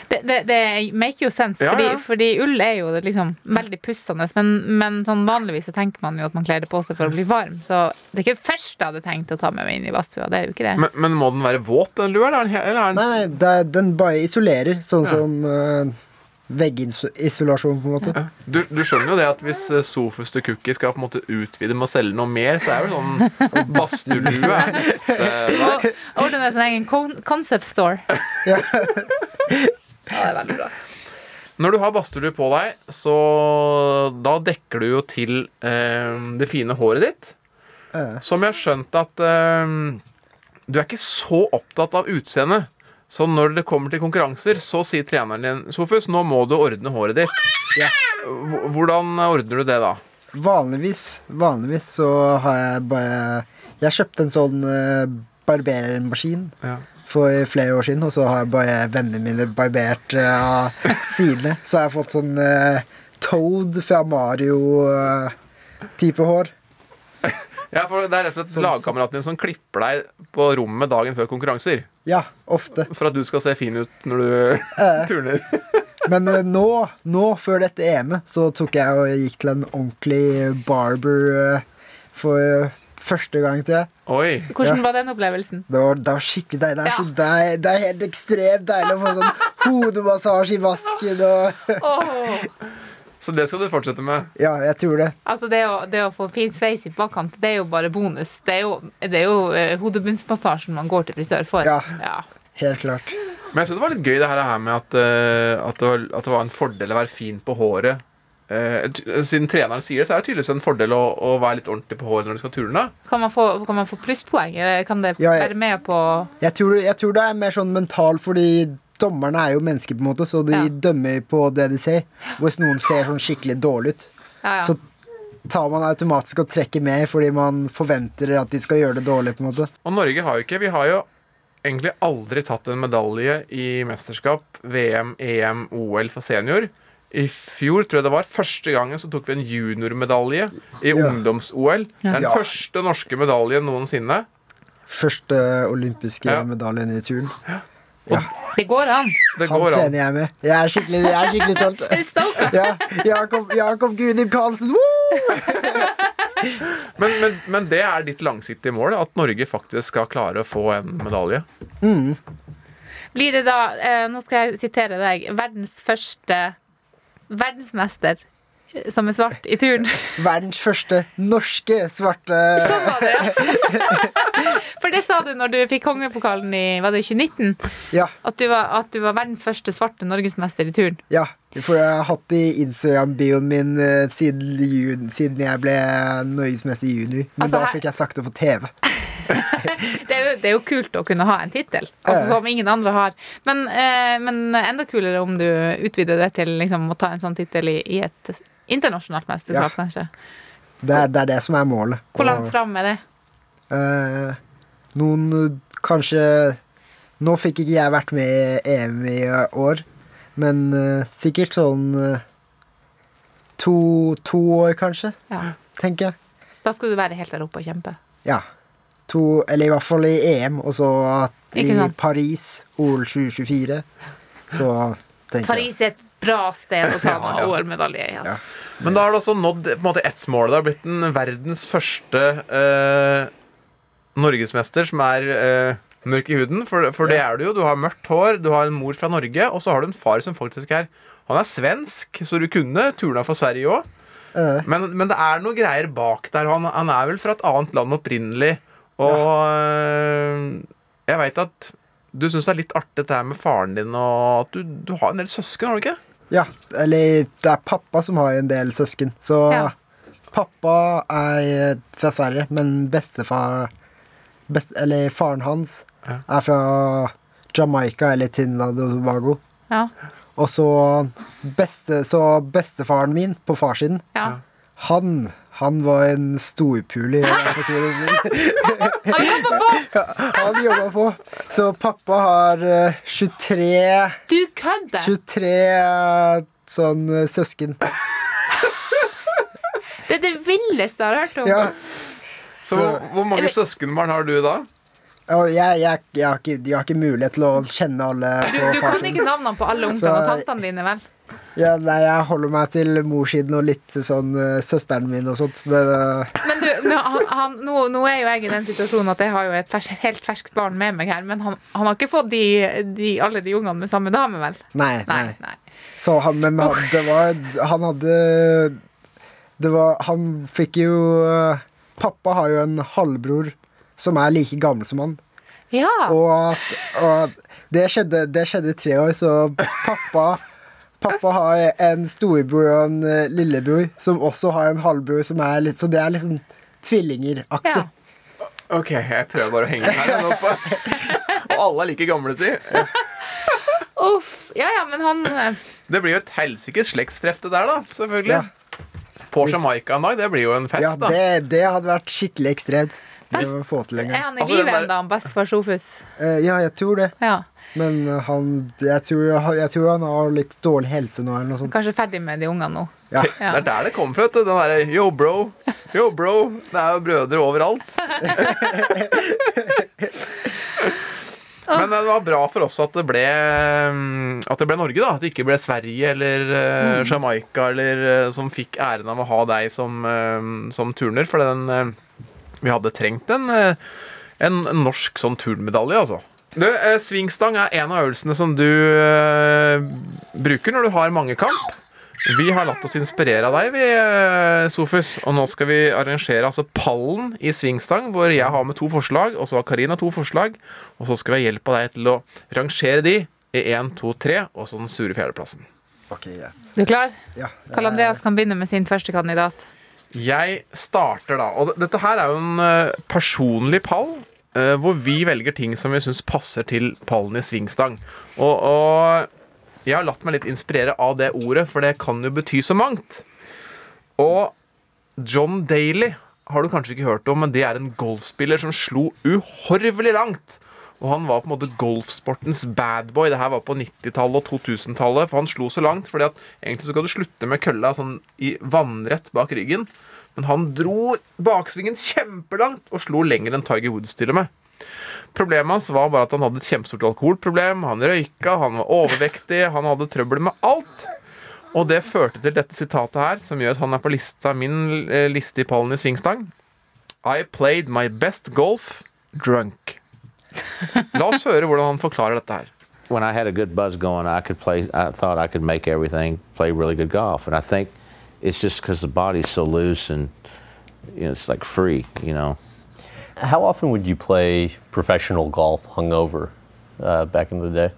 Det, det, det make jo sense, Ja, fordi, ja. fordi ull er jo liksom veldig pustende. Men, men sånn vanligvis så tenker man jo at man kler det på seg for å bli varm. Så det er ikke det første jeg hadde tenkt å ta med meg inn i badstua. Det er jo ikke det. Men, men må den være våt, den lua? Eller er den, eller er den Nei, nei, det, den bare isolerer, sånn Ja. som uh, veggisolasjon, på en måte. du, du skjønner jo det at hvis eh, Sofus to Cookie skal på en måte utvide med å selge noe mer, så er jo sånn (laughs) badstulue er neste. Ordne en sin egen concept store. Ja. ja, det er veldig bra. Når du har badstue på deg, så da dekker du jo til eh, det fine håret ditt. Eh, Som jeg har skjønt at eh, du er ikke så opptatt av utseendet. Så når det kommer til konkurranser, så sier treneren din Sofus, nå må du ordne håret ditt. Ja. Hvordan ordner du det da? Vanligvis, vanligvis så har jeg bare Jeg kjøpte en sånn Barberermaskin barbermaskin Ja. for flere år siden, og så har jeg bare vennene mine barbert av av sidene. Så har jeg fått sånn uh, Toad fra Mario-type hår. Ja, for Det er rett og slett lagkameraten din som klipper deg på rommet dagen før konkurranser. Ja, ofte. For at du skal se fin ut når du (laughs) turner. (laughs) Men eh, nå, nå, før dette EM-et, så tok jeg og gikk til en ordentlig barber eh, for eh, første gang, tror jeg. Oi. Hvordan var den opplevelsen? Det var, det var skikkelig deilig. Det er, Ja. så deil, det er helt ekstremt deilig å få sånn (laughs) hodemassasje i vasken og Åh. Så det skal du fortsette med. Ja, jeg tror det. Altså det å, det å få fin sveis i bakkant, det er jo bare bonus. Det er jo, det er jo eh, hodebunnspassasjen man går til frisør for. Ja. Helt klart. Men jeg synes det var litt gøy det her her med at, eh, at, det var, at det var en fordel å være fin på håret eh, ty- Siden treneren sier det, så er det tydeligvis en fordel å, å være litt ordentlig på håret når du skal turne. Kan man få, kan man få plusspoeng, eller kan det Ja, jeg- være med på Jeg tror, jeg tror det er mer sånn mental, fordi dommerne er jo mennesker, på en måte, så de Ja. dømmer på det de ser. Hvis noen ser sånn skikkelig dårlig ut, ja, ja. så tar man automatisk og trekker med fordi man forventer at de skal gjøre det dårlig, på en måte. Og Norge har jo ikke Vi har jo egentlig aldri tatt en medalje i mesterskap, VM, EM, OL for senior. I fjor tror jeg det var første gangen så tok vi en juniormedalje i Ja. ungdoms-OL. Det er den Ja. første norske medaljen noensinne. Første olympiske Ja. medaljen i turn. Det går an. Det går han trener jeg med. Jeg er skikkelig, jeg er skikkelig stolt. (laughs) Ja, Jakob, Jakob Gudim Karlsen! (laughs) Men, men, men det er ditt langsiktige mål, at Norge faktisk skal klare å få en medalje. Blir det da, eh, nå skal jeg sitere deg, verdens første verdensmester som er svart i turn. Verdens første norske svarte Sånn var det, ja. (laughs) For det sa du når du fikk kongepokalen i var det 2019. Ja, At du var, at du var verdens første svarte norgesmester i turn. ja. For jeg har hatt det i Instagram-bioen min eh, siden, siden jeg ble norgesmester i juni. Men Altså, da fikk jeg sagt det på TV. (laughs) Det er, jo, det er jo kult å kunne ha en tittel, altså, som ingen andre har. Men, eh, men enda kulere om du utvider det til liksom, å ta en sånn tittel i, i et internasjonalt mesterskap, Ja. kanskje. Det er, det er det som er målet. Hvor langt fram er det? eh, noen kanskje Nå fikk ikke jeg vært med i EM i år, men eh, sikkert sånn eh, to, to år, kanskje, Ja. tenker jeg. Da skal du være helt der oppe og kjempe. Ja. To, eller i hvert fall i EM, og så i Paris, OL 2024, så tenker jeg Paris er et bra sted å ta Ja, med ja. OL-medalje Yes. Ja. Men da har du også nådd på en måte ett mål. Det har blitt den verdens første eh, norgesmester som er eh, mørk i huden. For, for det er du jo. Du har mørkt hår, du har en mor fra Norge, og så har du en far som faktisk er Han er svensk, så du kunne turna for Sverige òg. Eh, Men, men det er noe greier bak der. Han, han er vel fra et annet land opprinnelig. Og ja. jeg veit at du syns det er litt artig det her med faren din, og at du, du har en del søsken, har du ikke? Ja, eller det er pappa som har en del søsken. Så Ja. pappa er fra Sverige, men bestefar best, Eller faren hans Ja. er fra Jamaica eller Trinidad og Tobago. Ja. Og så, beste, så bestefaren min på farssiden, Ja. han han var en storpuler. for å si det. (laughs) Han jobba på! Han jobba på. Så pappa har eh, 23 Du kødder! 23 sånn eh, søsken. (laughs) Det er det villeste jeg har hørt om. Ja, Så, Så- hvor, mange søskenbarn har du da? jeg, jeg, jeg, har ikke, jeg har ikke mulighet til å kjenne alle Du, på du kan farssiden. ikke navnene på alle onklene og tantene dine, vel? Ja, nei, jeg holder meg til morssiden og litt sånn eh, søsteren min og sånt. Men uh. Men du, han, han, nå, nå er jo jeg i den situasjonen at jeg har jo et fers, helt ferskt barn med meg her, men han, han har ikke fått de, de, alle de ungene med samme dame, vel? Nei. nei. nei. Så han, men han, det var Han hadde Det var Han fikk jo uh, Pappa har jo en halvbror som er like gammel som han. Ja. Og, og det, skjedde, det skjedde i tre år, så pappa Pappa har en storebror og en eh, lillebror som også har en halvbror som er litt Så det er liksom tvillingeraktig. ja. Ok, jeg prøver bare å henge her nå. På. Og alle er like gamle, si. (laughs) Uff. Ja ja, men han eh, Det blir jo et helsikes slektstreff, det der, da. Selvfølgelig. Ja. På Jamaica en dag. Det blir jo en fest, Ja, da. det, det hadde vært skikkelig ekstremt. Best- Er han i Altså, live der- ennå, bestefar Sofus? Uh, Ja, jeg tror det. Ja. Men eh, han jeg tror, jeg tror han har litt dårlig helse nå, eller noe sånt. Kanskje ferdig med de ungene nå. Ja. Ja. Det er der det kommer fra. Den derre yo, bro. Yo, bro. Det er jo brødre overalt. (laughs) Men det var bra for oss at det ble mm, At det ble Norge, da. At det ikke ble Sverige eller eh, Jamaica eller eh, som fikk æren av å ha deg som, eh, som turner. For den eh, Vi hadde trengt en, eh, en norsk sånn turnmedalje, altså. Du, eh, svingstang er en av øvelsene som du eh, bruker når du har mange kamp. Vi har latt oss inspirere av deg, vi, eh, Sofus. Og nå skal vi arrangere altså pallen i svingstang, hvor jeg har med to forslag, og så har Karina to forslag. Og så skal vi ha hjelp av deg til å rangere de i én, to, tre, og så den sure fjerdeplassen. Ok, greit. Du er klar? Ja, Karl Andreas kan begynne med sin første kandidat. Jeg starter da. Og dette her er jo en eh, personlig pall. Eh, hvor vi velger ting som vi syns passer til pallen i svingstang. Og, og jeg har latt meg litt inspirere av det ordet, for det kan jo bety så mangt. Og John Daly har du kanskje ikke hørt om, men det er en golfspiller som slo uhorvelig langt. Og han var på en måte golfsportens badboy. Det her var på 90-tallet og 2000-tallet. For han slo så langt fordi at egentlig så skal du slutte med kølla sånn i vannrett bak ryggen. Men han dro baksvingen kjempelangt og slo lenger enn Tiger Woods til og med. Problemet hans var bare at han hadde et kjempestort alkoholproblem. Han røyka, han var overvektig, han hadde trøbbel med alt. Og det førte til dette sitatet her, som gjør at han er på lista, min eh, liste i pallen i svingstang. I played my best golf drunk. La oss høre hvordan han forklarer dette her. when I had a good buzz going, I could play. I thought I could make everything play really good golf, and I think it's just because the body's so loose and you know it's like free, you know. How often would you play professional golf hungover uh, back in the day?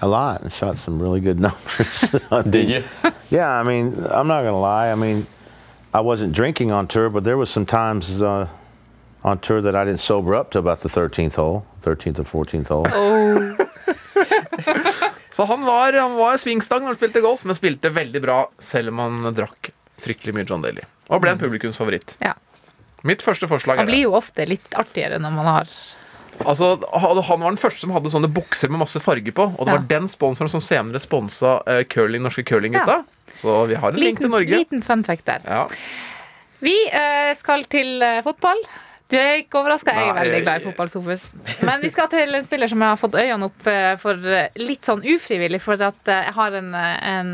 A lot, and shot some really good (laughs) numbers. Did you? (laughs) Yeah, I mean, I'm not gonna lie. I mean, I wasn't drinking on tour, but there was some times uh, on tour that I didn't sober up to about the 13th hole, 13th or 14th hole. (laughs) Så han var, han var svingstang når han spilte golf, men spilte veldig bra selv om han drakk fryktelig mye John Daly. Og ble en publikumsfavoritt. Ja. Mitt første forslag er Han er blir jo ofte litt artigere når man har Altså, han han var den første som hadde sånne bukser med masse farge på. Og det Ja. var den sponsoren som senere sponsa eh, curling, norske curlinggutta. Så vi har en link til Norge. liten fun fact der. Ja. Vi eh, skal til eh, fotball. Du er ikke overraska, jeg er veldig glad i jeg- fotball, Sofus. Men vi skal til en spiller som jeg har fått øynene opp eh, for eh, litt sånn ufrivillig. For at eh, jeg har en, en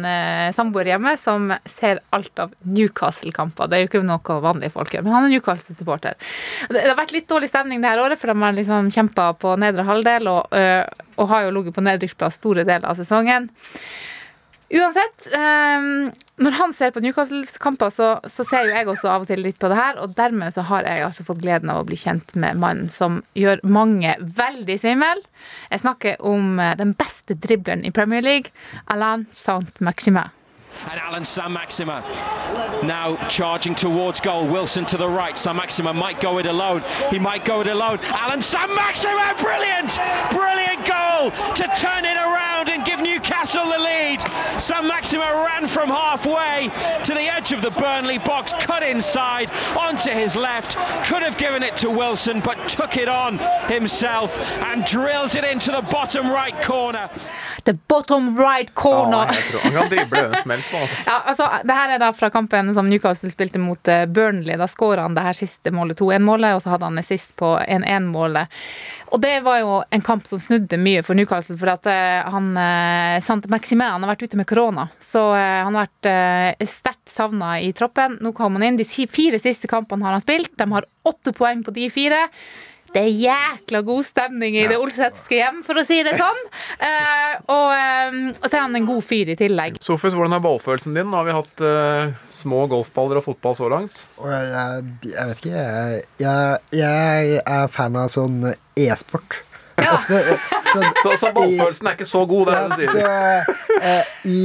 samboer hjemme som ser alt av Newcastle-kamper. Det er jo ikke noe vanlige folk gjør, men han er Newcastle-supporter. Det har vært litt dårlig stemning det her året, for de har liksom kjempa på nedre halvdel og, og har jo ligget på nedrykksplass store deler av sesongen. Uansett, um, når han ser på Newcastles kamper, så, så ser jo jeg også av og til litt på det her, og dermed så har jeg altså fått gleden av å bli kjent med mannen som gjør mange veldig svimmel. Jeg snakker om eh, den beste dribleren i Premier League, Alain Saint-Maximin. And Alan Sam Maxima now charging towards goal. Wilson to the right. Sam Maxima might go it alone. He might go it alone. Alan Sam Maxima, brilliant! Brilliant goal to turn it around and give Newcastle the lead. Sam Maxima ran from halfway to the edge of the Burnley box, cut inside onto his left. Could have given it to Wilson, but took it on himself and drills it into the bottom right corner. The bottom right Ja, corner! jeg tror han kan drible hvem som helst. Altså. (laughs) Ja, altså, det her er da fra kampen som Newcastle spilte mot eh, Burnley. Da skåra han det her siste målet, 2-1-målet, og så hadde han sist på 1-1-målet. Og det var jo en kamp som snudde mye for Newcastle, for at eh, han eh, Sant Maximin har vært ute med korona. Så han har vært sterkt savna i troppen. Nå kom han inn. De fire siste kampene har han spilt. De har åtte poeng på de fire. Det er jækla god stemning i det olsetske hjem, for å si det sånn. Uh, (laughs) og, um, og så er han en god fyr i tillegg. Sofus, hvordan er ballfølelsen din? Nå har vi hatt uh, små golfballer og fotball så langt. Og jeg, jeg vet ikke, jeg, jeg, jeg er fan av sånn e-sport. Ofte så, Så, så ballfølelsen er ikke så god, det er du Ja, sier. så, eh, i,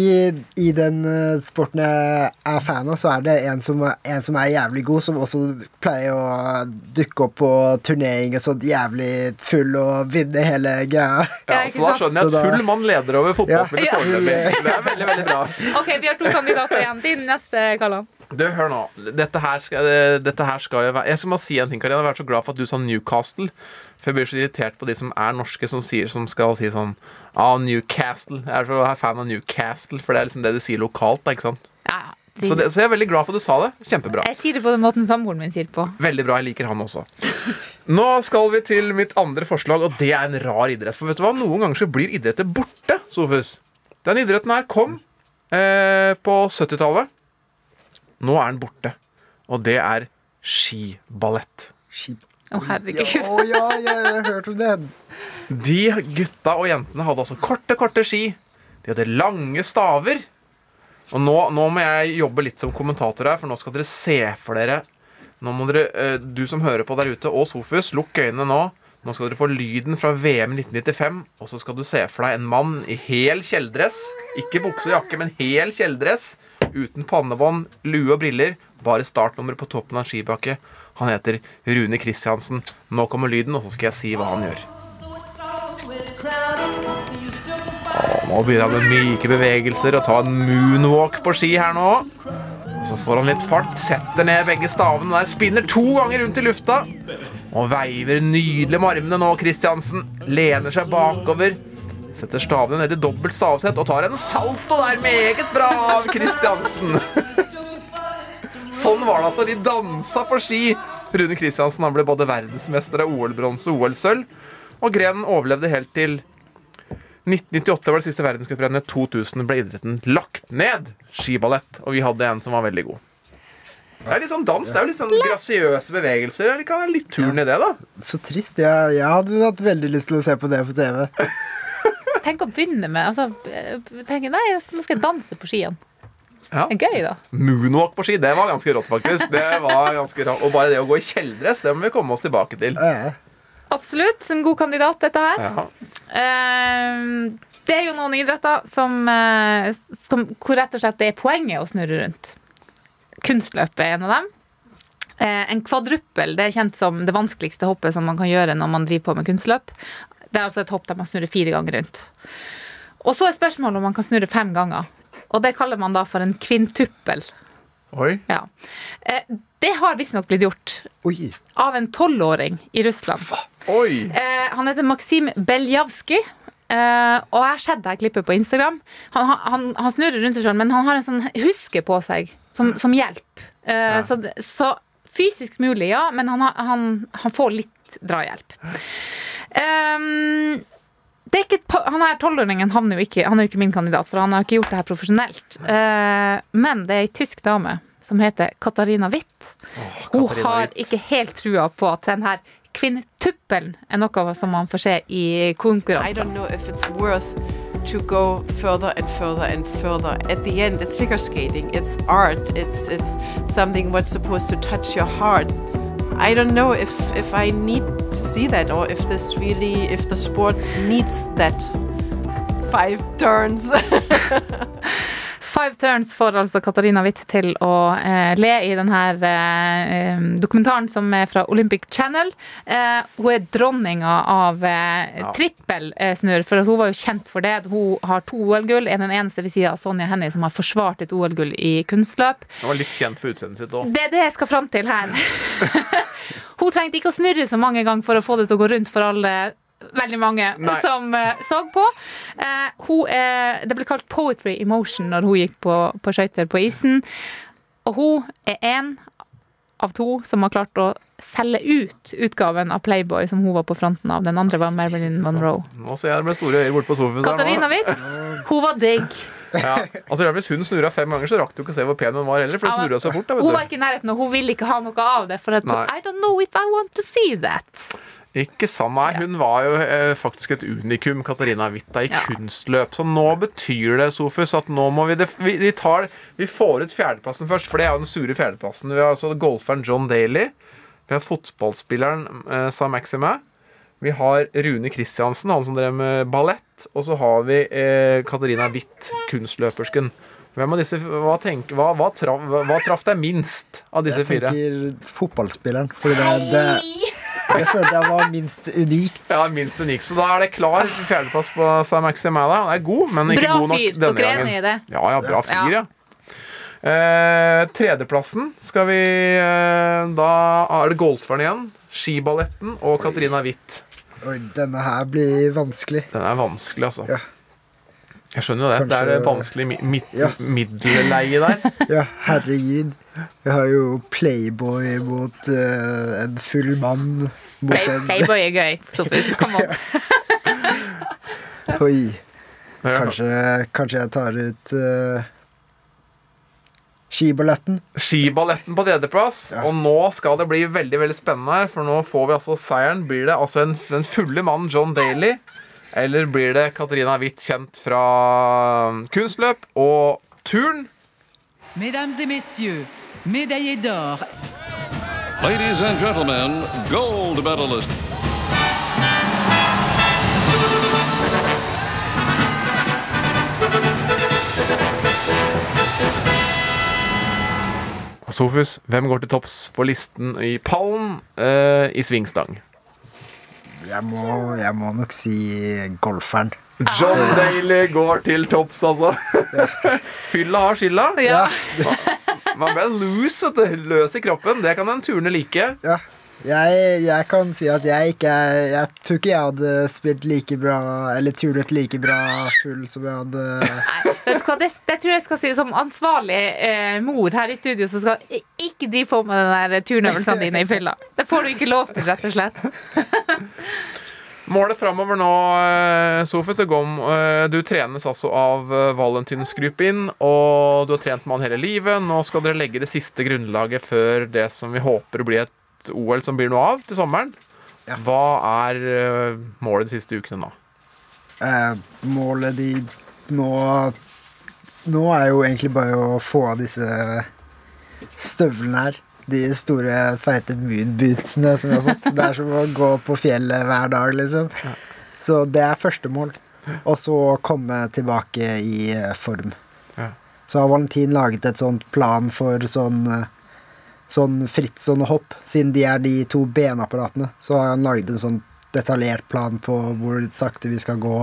I den eh, sporten jeg er fan av, så er det en som, en som er jævlig god, som også pleier å dukke opp på turnering og sånn jævlig full og vinne hele greia. Ja, Ja, så da skjønner jeg at full mann leder over fotballspillet Ja. foreløpig. Det er veldig, veldig bra. Ok, vi har to kandidater igjen. Din neste, Kallan. Du, hør nå. Dette her skal, dette her skal jo være Jeg skal bare si en ting, Karina. Jeg har vært så glad for at du sa Newcastle. For jeg blir så irritert på de som er norske, som, sier, som skal si sånn Ah, Newcastle. Jeg er så fan av Newcastle, for det er liksom det de sier lokalt. da, ikke sant? Ja, Så, det, så jeg er veldig glad for at du sa det. Kjempebra. Jeg sier det på den måten samboeren min sier det på. Veldig bra. Jeg liker han også. Nå skal vi til mitt andre forslag, og det er en rar idrett. For vet du hva? Noen ganger så blir idretter borte, Sofus. Den idretten her kom eh, på 70-tallet. Nå er den borte. Og det er skiballett. Skip. Å, herregud. Ja, å, ja, ja, jeg har hørt om det. De gutta og jentene hadde altså korte, korte ski. De hadde lange staver. Og nå, nå må jeg jobbe litt som kommentator her, for nå skal dere se for dere Nå må dere, eh, Du som hører på der ute, og Sofus, lukk øynene nå. Nå skal dere få lyden fra VM 1995, og så skal du se for deg en mann i hel kjeledress. Ikke bukse og jakke, men hel kjeledress. Uten pannebånd, lue og briller. Bare startnummeret på toppen av en skibakke. Han heter Rune Kristiansen. Nå kommer lyden, og så skal jeg si hva han gjør. Å, nå begynner han med myke bevegelser og ta en moonwalk på ski her nå. Og så får han litt fart, setter ned begge stavene der, spinner to ganger rundt i lufta. Og veiver nydelig med armene nå, Kristiansen. Lener seg bakover. Setter stavene ned i dobbelt stavsett og tar en salto der. Meget bra av Kristiansen. Sånn var det altså. De dansa på ski. Rune Kristiansen han ble både verdensmester av OL-bronse og OL-sølv. Og grenen overlevde helt til 1998 var det siste verdenscuprennet. 2000 ble idretten lagt ned. Skiballett. Og vi hadde en som var veldig god. Det er litt sånn dans. Det er jo litt sånn grasiøse bevegelser. Det kan være litt turn i det, da. Så trist. Jeg, jeg hadde hatt veldig lyst til å se på det på TV. Tenk å begynne med altså, tenk, Nei, nå skal jeg danse på skiene. Ja. Det er gøy, da. Moonwalk på ski, det var ganske rått, faktisk. Det var ganske rått. Og bare det å gå i kjeledress, det må vi komme oss tilbake til. Ja. Absolutt. En god kandidat, dette her. Ja. Ehm, det er jo noen idretter som, eh, som, hvor rett og slett det er poenget å snurre rundt. Kunstløp er en av dem. Eh, en kvadruppel det er kjent som det vanskeligste hoppet som man kan gjøre når man driver på med kunstløp. Det er altså et hopp der man snurrer fire ganger rundt. Og så er spørsmålet om man kan snurre fem ganger. Og det kaller man da for en kvintuppel. Oi. Ja. Eh, det har visstnok blitt gjort Oi. av en tolvåring i Russland. Oi. Eh, han heter Maksim Beljavskij. Eh, og jeg har sett det her klippet på Instagram. Han, han, han snurrer rundt seg selv, men han har en sånn huske på seg som, som hjelp. Ja. så, så fysisk mulig, ja, men han, han, han får litt drahjelp. Um, det er ikke, et pa- han her tolvåringen havner jo ikke, han er jo ikke min kandidat, for han har ikke gjort det her profesjonelt. Eh, men det er ei tysk dame som heter Katarina Witt. Hun Katarina har Witt. ikke helt trua på at den her kvinntuppelen er noe som man får se i I konkurranser. don't know if it's worth to go further and further and further. At the end, it's figure skating. It's art. It's it's something what's supposed to touch your heart. I don't know if if I need to see that or if this really if the sport needs that five turns. (laughs) Five Turns får altså Katarina Witt til å eh, le i denne eh, dokumentaren som er fra Olympic Channel. Eh, hun er dronninga av eh, trippelsnurr, for hun var jo kjent for det. Hun har to OL-gull, er den eneste ved siden av Sonja Hennie som har forsvart et OL-gull i kunstløp. Hun var litt kjent for utseendet sitt òg. Det er det jeg skal fram til her. (laughs) Hun trengte ikke å snurre så mange ganger for å få det til å gå rundt for alle veldig mange Nei. som uh, så på. Uh, hun uh, det ble kalt poetry emotion når hun gikk på, på skøyter på isen. Og hun er en av to som har klart å selge ut utgaven av Playboy som hun var på fronten av. Den andre var Marilyn Monroe. Nå ser jeg det ble store øyne borte på sofaen. Katarina Witt, (laughs) hun var digg. Ja. Altså, Hvis hun snurra fem ganger, så rakk du ikke å se hvor pen hun var heller. For snurra så fort. da, Hun var ikke i nærheten, og hun ville ikke ha noe av det. For at, I don't know if I want to see that. Ikke sant, nei. Hun var jo eh, faktisk et unikum, Katarina Witta, i Ja. kunstløp. Så nå betyr det, Sofus, at nå må vi det, vi, vi, tar, vi får ut fjerdeplassen først, for det er jo den sure fjerdeplassen. Vi har altså golferen John Daly. Vi har fotballspilleren eh, Sam Maxime. Vi har Rune Kristiansen, han som drev med ballett. Og så har vi eh, Katarina Witt, kunstløpersken. Hvem av disse, hva, tenk, hva, hva, traf, traff deg minst av disse Jeg fire? tenker fotballspilleren, fordi det, det, det følte jeg var minst unikt. Ja, minst unikt. Så da er det klar fjerdeplass på Sam Maxime. Han er god, men ikke Bra god nok fyr. denne Dere er gangen. enig i det? Ja, ja, bra fyr, Ja. ja. Eh, tredjeplassen skal vi eh, Da er det golferen igjen. Skiballetten og Katarina Witt. Oi, denne her blir vanskelig. Den er vanskelig, altså. Ja. Jeg skjønner jo det. Det er det vanskelig mid Ja. middelleie der. (laughs) Ja, herregud. Vi har jo Playboy mot uh, en full mann. Mot Play, en Playboy er gøy. Sofus, kom on. (laughs) Oi. Kanskje, kanskje jeg tar ut uh, skiballetten. Skiballetten på tredjeplass. Ja. Og nå skal det bli veldig veldig spennende her, for nå får vi altså seieren. Blir det altså en, den fulle mannen John Daly, eller blir det Katarina Witt kjent fra um, kunstløp og turn? Ladies and gentlemen, gold medalist. Sofus, hvem går til topps på listen i pallen eh, i svingstang? Jeg må, jeg må nok si golferen. John Daly går til topps, altså. Fylla har skylda. Ja. Man ble loose. Løs i kroppen. Det kan en turne like. Ja. Jeg, jeg kan si at jeg ikke er Jeg tror ikke jeg hadde spilt like bra Eller turnet like bra full som jeg hadde Nei, Vet du hva, det, det tror jeg skal si som ansvarlig eh, mor her i studio, så skal ikke de få med den der turnøvelsene dine i fylla. Det får du ikke lov til, rett og slett. (laughs) Målet framover nå, eh, Sofus, det går om eh, Du trenes altså av eh, Valentinsgruppen, og du har trent med han hele livet. Nå skal dere legge det siste grunnlaget før det som vi håper blir et OL som blir noe av til sommeren. Ja. Hva er eh, målet de siste ukene nå? eh, Målet de nå Nå er jo egentlig bare å få av disse støvlene her. De store, feite moonbootsene som vi har fått. Det er som å gå på fjellet hver dag, liksom. Så det er første mål. Og så komme tilbake i eh, form. Ja. Så har Valentin laget et sånt plan for sånn eh, Sånn Fritzson og hopp, siden de er de to benapparatene. Så har han laget en sånn detaljert plan på hvor sakte vi skal gå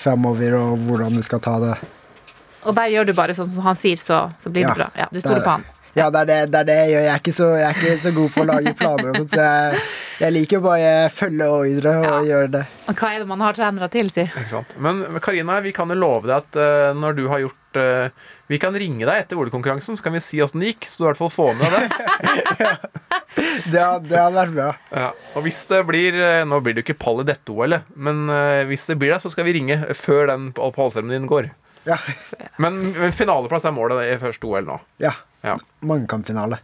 framover, og hvordan vi skal ta det. Og der gjør du bare sånn som han sier, så, så blir det Ja, bra. Ja, du er stoler på han. Ja, det er det, det er det jeg gjør. Jeg er så, jeg er ikke så god på å lage planer og sånt, så jeg, jeg liker bare følge ordre og Ja. gjøre det. Men hva er det man har trenere til, si? Ikke sant? Men Karina, vi kan jo love deg at eh, når du har gjort eh, Vi kan ringe deg etter OL-konkurransen, så kan vi si åssen det gikk. Så du i hvert fall får med deg det. (laughs) (laughs) Det, det hadde vært bra. Ja. Og hvis det blir eh, Nå blir det jo ikke pall i dette OL-et, men uh, hvis det blir det, så skal vi ringe før den pallseremonien går. Ja. (laughs) Men, men finaleplass er målet i første OL nå. ja. Ja. Mangekampfinale.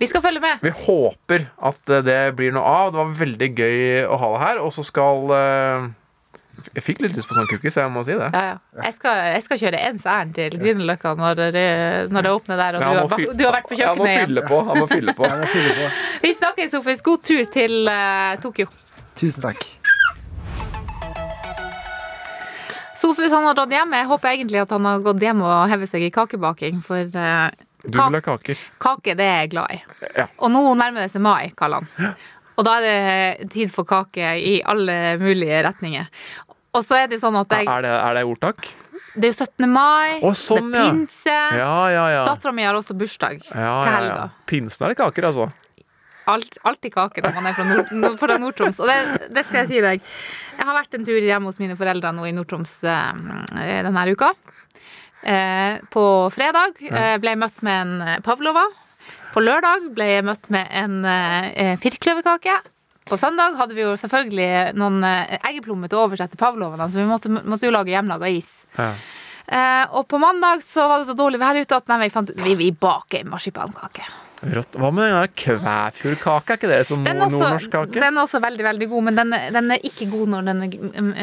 Vi skal følge med. Vi håper at det blir noe av. Det var veldig gøy å ha det her. Og så skal eh, Jeg fikk litt lyst på sånn cookies, jeg må si det. Ja, ja. Jeg, skal, jeg skal kjøre ens ærend til Grünerløkka når, det- når det åpner der, og du han har, du har vært på kjøkkenet fylle igjen. på. Han må fylle på. Må fylle på. Vi snakkes, Sofus. God tur til uh, Tokyo. Tusen takk. Sofus han har dratt hjem. Jeg håper egentlig at han har gått hjem og hevet seg i kakebaking, for uh, Du vil ha kaker. kake det er jeg glad i. Ja. Og nå nærmer det seg mai, kaller han. Og da er det tid for kake i alle mulige retninger. Og så er det sånn at jeg Er det, er det ordtak? Det er jo 17. mai, Å, sånn, det er pinse. Ja, ja, ja. Dattera mi har også bursdag ja, til ja, ja. helga. Pinsen er det kaker, altså. Alt, alltid kake når man er fra Nord- Nord- fra Nord-Troms. Og det, det skal jeg si deg. Jeg har vært en tur hjemme hos mine foreldre nå i Nord-Troms eh, denne uka. Eh, på fredag eh, ble jeg møtt med en eh, pavlova. På lørdag ble jeg møtt med en eh, firkløverkake. På søndag hadde vi jo selvfølgelig noen eh, eggeplommer til overs etter pavlovene, så vi måtte, måtte jo lage hjemmelaga is. Ja. Eh, og på mandag så var det så dårlig vær ute at nei, vi, fant, vi, vi baker marsipankake. Rått. Hva med den der kvæfjordkake? Er ikke det sånn nordnorsk kake? den er også veldig veldig god, men den, den er ikke god når den er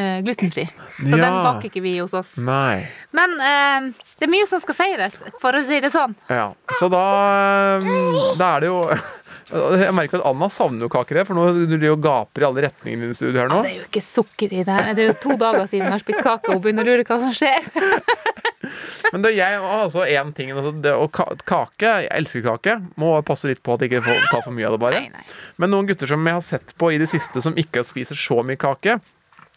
eh, glutenfri. Så Ja. den baker ikke vi hos oss. Nei. Men eh, det er mye som skal feires, for å si det sånn. Ja. Så da, mm, da er det jo Jeg merker at Anna savner jo kaker, her, for nå driver jo og gaper i alle retninger i studioet her nå. Det er jo ikke sukker i det her. Det er jo to dager siden jeg har spist kake og begynner å lure hva som skjer. (laughs) Men det, jeg altså én ting altså det, Og Kake, jeg elsker kake. Må passe litt på at jeg ikke får ta for mye av det, bare. Nei, nei. Men noen gutter som jeg har sett på i det siste, som ikke spiser så mye kake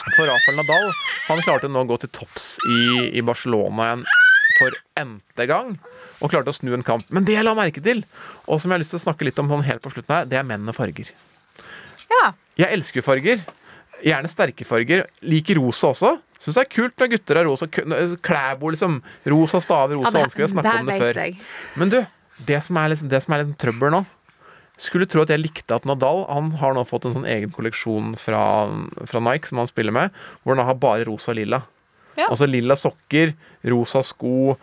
For Rafael Nadal Han klarte nå å gå til topps i, i Barcelona igjen for n-te gang. Og klarte å snu en kamp. Men det jeg la merke til, og som jeg har lyst til å snakke litt om sånn helt på slutten her, det er menn og farger. Ja. Jeg elsker jo farger. Gjerne sterke farger. Liker rosa også. Syns det er kult når gutter har rosa kø- Klæbo, liksom. Rosa staver, rosa det- Ja, Vi har snakka om det før. jeg. Men du, det som er litt, det som er litt trøbbel nå Skulle tro at jeg likte at Nadal Han har nå fått en sånn egen kolleksjon fra, fra Nike som han spiller med, hvor han har bare rosa og lilla. Ja. Altså lilla sokker, rosa sko, eh,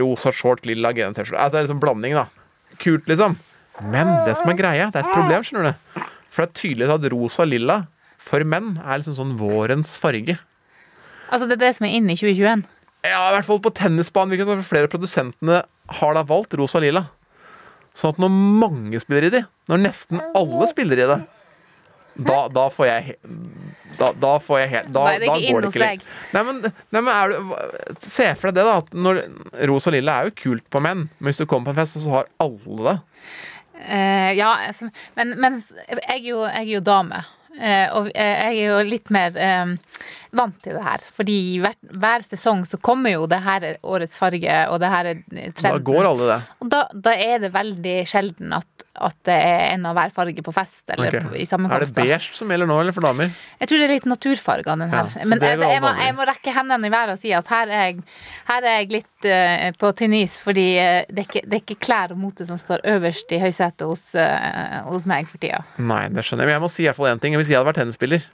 rosa short, lilla GN-T-skjorte. Altså, Det er liksom blanding, da. Kult, liksom. Men det som er greia, det er et problem, skjønner du. For det er tydelig at rosa lilla for menn er liksom sånn vårens farge. Altså, det er det som er inn i 2021. Ja, i hvert fall på tennisbanen. virker det Flere av produsentene har da valgt rosa lilla. Sånn at når mange spiller i de, når nesten alle spiller i det, Da, da får jeg da, da får jeg helt Da, er det da går det ikke litt. Nei, men, nei, men du, Se for deg det, da. Når, rosa og lilla er jo kult på menn, men hvis du kommer på en fest, så har alle det. Uh, ja, altså, men, men jeg, er jo, jeg er jo dame. Uh, og eh, jeg er jo litt mer eh, vant til det her. Fordi hver, hver sesong så kommer jo det her er årets farge, og det her er Da går alle det. Og da, da er det veldig sjelden at, at det er en av hver farge på fest eller okay. på, i Er det beige som gjelder nå, eller for damer? Jeg tror det er litt naturfarger, den her. Ja, Men altså, jeg, må, jeg må rekke hendene i været og si at her er jeg, her er jeg litt uh, på tynn is, fordi uh, det, er ikke, det er ikke klær og mote som står øverst i høysetet hos, uh, hos meg for tida. Nei, det skjønner jeg. Men jeg må si i hvert fall én ting. Hvis jeg hadde vært tennisspiller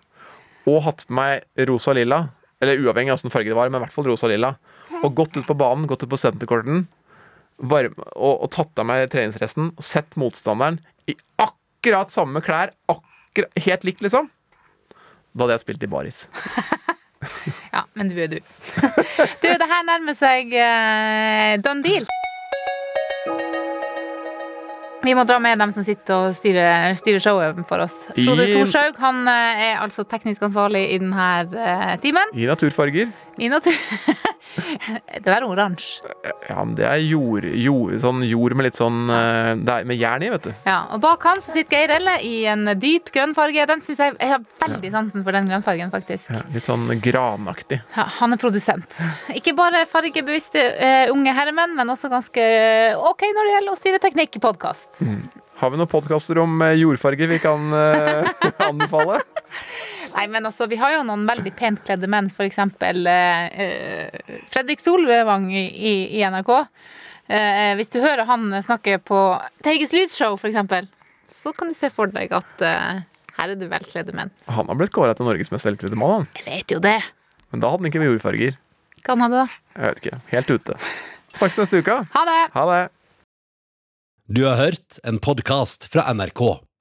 og hatt på meg rosa og lilla, eller uavhengig av hvilken farge det var, men i hvert fall rosa og lilla, og gått ut på banen, gått ut på senterkorten, og, og tatt av meg treningsresten, sett motstanderen i akkurat samme klær, akkurat, helt likt, liksom, da hadde jeg spilt i baris. (laughs) Ja, men du er du. (laughs) Du, det her nærmer seg uh, done deal. Vi må dra med dem som sitter og styrer, styrer showet for oss. Frode Thorshaug han eh, er altså teknisk ansvarlig i denne eh, timen. I naturfarger. I natur... (laughs) det er oransje. Ja, men det er jord, jord, sånn jord med litt sånn eh, Det er med jern i, vet du. Ja, og bak han så sitter Geir Elle i en dyp grønn farge. Den synes jeg, jeg har veldig sansen for den grønnfargen, faktisk. Ja, litt sånn granaktig. Ja, han er produsent. Ikke bare fargebevisste uh, unge herremenn, men også ganske OK når det gjelder å styre teknikk i podkast. Har vi noen podkaster om jordfarge jordfarger vi kan uh, (laughs) anbefale? Nei, men altså, vi har jo noen veldig pent kledde menn, for eksempel eh, eh, Fredrik Solvang i, i, i NRK. Eh, hvis du hører han snakke på Teiges lydshow, for eksempel, så kan du se for deg at eh, her er det velkledde menn. Han har blitt kåra til Norges mest velkledde mann, han. Jeg vet jo det. Men da hadde han ikke med jordfarger. Hva han hadde da? Jeg vet ikke. Helt ute. Snakkes neste uke. Ha det! Ha det. Du har hørt en podkast fra NRK.